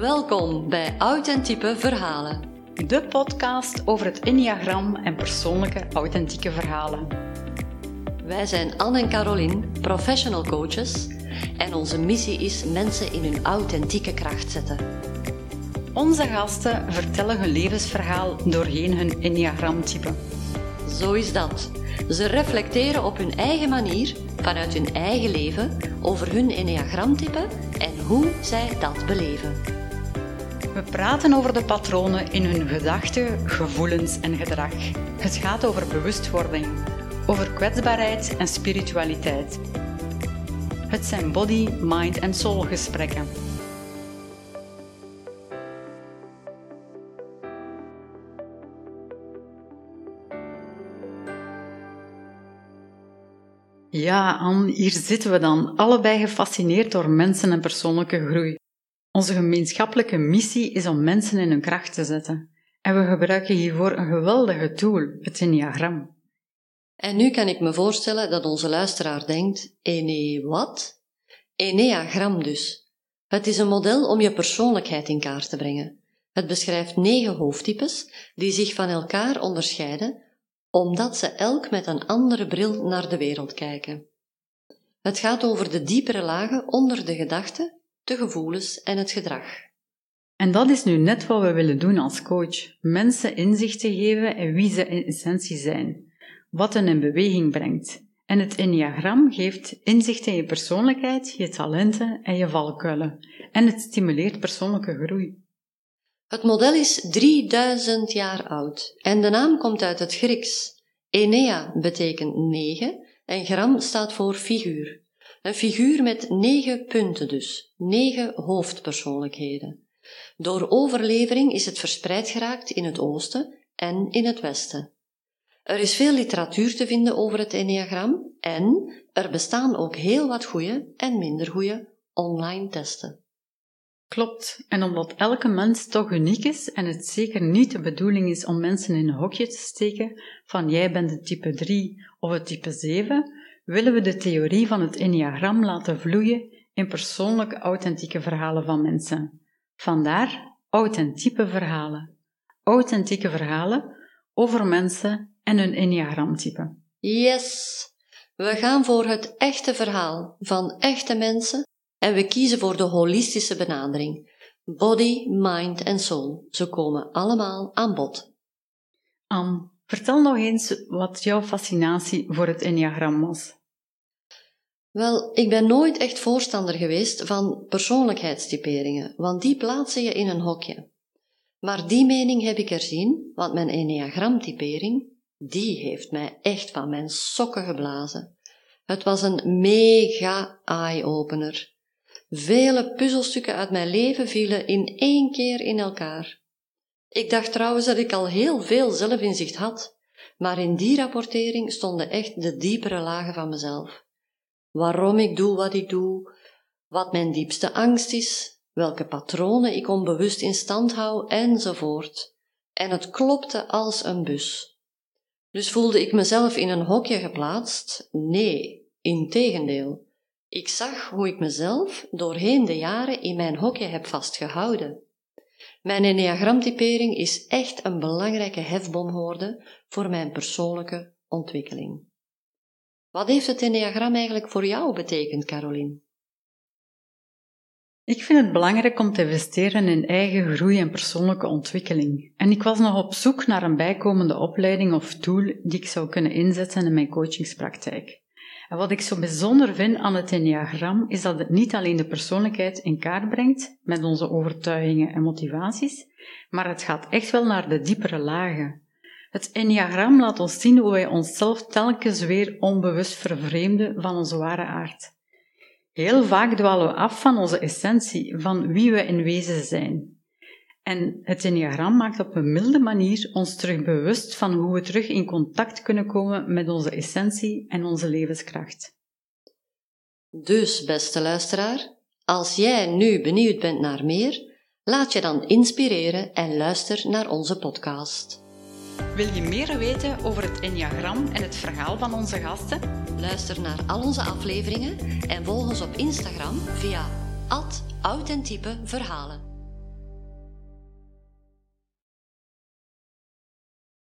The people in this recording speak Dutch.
Welkom bij Authentieke Verhalen. De podcast over het Enneagram en persoonlijke authentieke verhalen. Wij zijn Anne en Caroline, professional coaches, en onze missie is mensen in hun authentieke kracht zetten. Onze gasten vertellen hun levensverhaal doorheen hun Enneagramtype. Zo is dat. Ze reflecteren op hun eigen manier, vanuit hun eigen leven, over hun Enneagramtype en hoe zij dat beleven. We praten over de patronen in hun gedachten, gevoelens en gedrag. Het gaat over bewustwording, over kwetsbaarheid en spiritualiteit. Het zijn body, mind en soul gesprekken. Ja, Anne, hier zitten we dan, allebei gefascineerd door mensen en persoonlijke groei. Onze gemeenschappelijke missie is om mensen in hun kracht te zetten. En we gebruiken hiervoor een geweldige tool, het Enneagram. En nu kan ik me voorstellen dat onze luisteraar denkt: Ene wat? Enneagram dus. Het is een model om je persoonlijkheid in kaart te brengen. Het beschrijft negen hoofdtypes die zich van elkaar onderscheiden omdat ze elk met een andere bril naar de wereld kijken. Het gaat over de diepere lagen onder de gedachten, de gevoelens en het gedrag. En dat is nu net wat we willen doen als coach: mensen inzichten geven in wie ze in essentie zijn, wat hen in beweging brengt. En het Enneagram geeft inzicht in je persoonlijkheid, je talenten en je valkuilen. En het stimuleert persoonlijke groei. Het model is 3000 jaar oud en de naam komt uit het Grieks. Enea betekent negen en gram staat voor figuur. Een figuur met negen punten dus, negen hoofdpersoonlijkheden. Door overlevering is het verspreid geraakt in het oosten en in het westen. Er is veel literatuur te vinden over het enneagram en er bestaan ook heel wat goede en minder goede online testen. Klopt, en omdat elke mens toch uniek is en het zeker niet de bedoeling is om mensen in een hokje te steken van jij bent de type 3 of het type 7, willen we de theorie van het enneagram laten vloeien in persoonlijke authentieke verhalen van mensen. Vandaar authentieke verhalen. Authentieke verhalen over mensen en hun enneagramtype. Yes! We gaan voor het echte verhaal van echte mensen en we kiezen voor de holistische benadering. Body, mind en soul. Ze komen allemaal aan bod. Anne, vertel nog eens wat jouw fascinatie voor het enneagram was. Wel, ik ben nooit echt voorstander geweest van persoonlijkheidstyperingen, want die plaatsen je in een hokje. Maar die mening heb ik erzien, want mijn enneagramtypering, die heeft mij echt van mijn sokken geblazen. Het was een mega eye-opener. Vele puzzelstukken uit mijn leven vielen in één keer in elkaar. Ik dacht trouwens dat ik al heel veel zelfinzicht had, maar in die rapportering stonden echt de diepere lagen van mezelf. Waarom ik doe wat ik doe, wat mijn diepste angst is, welke patronen ik onbewust in stand hou, enzovoort. En het klopte als een bus. Dus voelde ik mezelf in een hokje geplaatst? Nee, integendeel. Ik zag hoe ik mezelf doorheen de jaren in mijn hokje heb vastgehouden. Mijn enneagramtypering is echt een belangrijke hefbom geworden voor mijn persoonlijke ontwikkeling. Wat heeft het enneagram eigenlijk voor jou betekend, Caroline? Ik vind het belangrijk om te investeren in eigen groei en persoonlijke ontwikkeling. En ik was nog op zoek naar een bijkomende opleiding of tool die ik zou kunnen inzetten in mijn coachingspraktijk. En wat ik zo bijzonder vind aan het Enneagram is dat het niet alleen de persoonlijkheid in kaart brengt met onze overtuigingen en motivaties, maar het gaat echt wel naar de diepere lagen. Het Enneagram laat ons zien hoe wij onszelf telkens weer onbewust vervreemden van onze ware aard. Heel vaak dwalen we af van onze essentie, van wie we in wezen zijn. En het Enneagram maakt op een milde manier ons terug bewust van hoe we terug in contact kunnen komen met onze essentie en onze levenskracht. Dus, beste luisteraar, als jij nu benieuwd bent naar meer, laat je dan inspireren en luister naar onze podcast. Wil je meer weten over het Enneagram en het verhaal van onze gasten? Luister naar al onze afleveringen en volg ons op Instagram via authentiepe verhalen.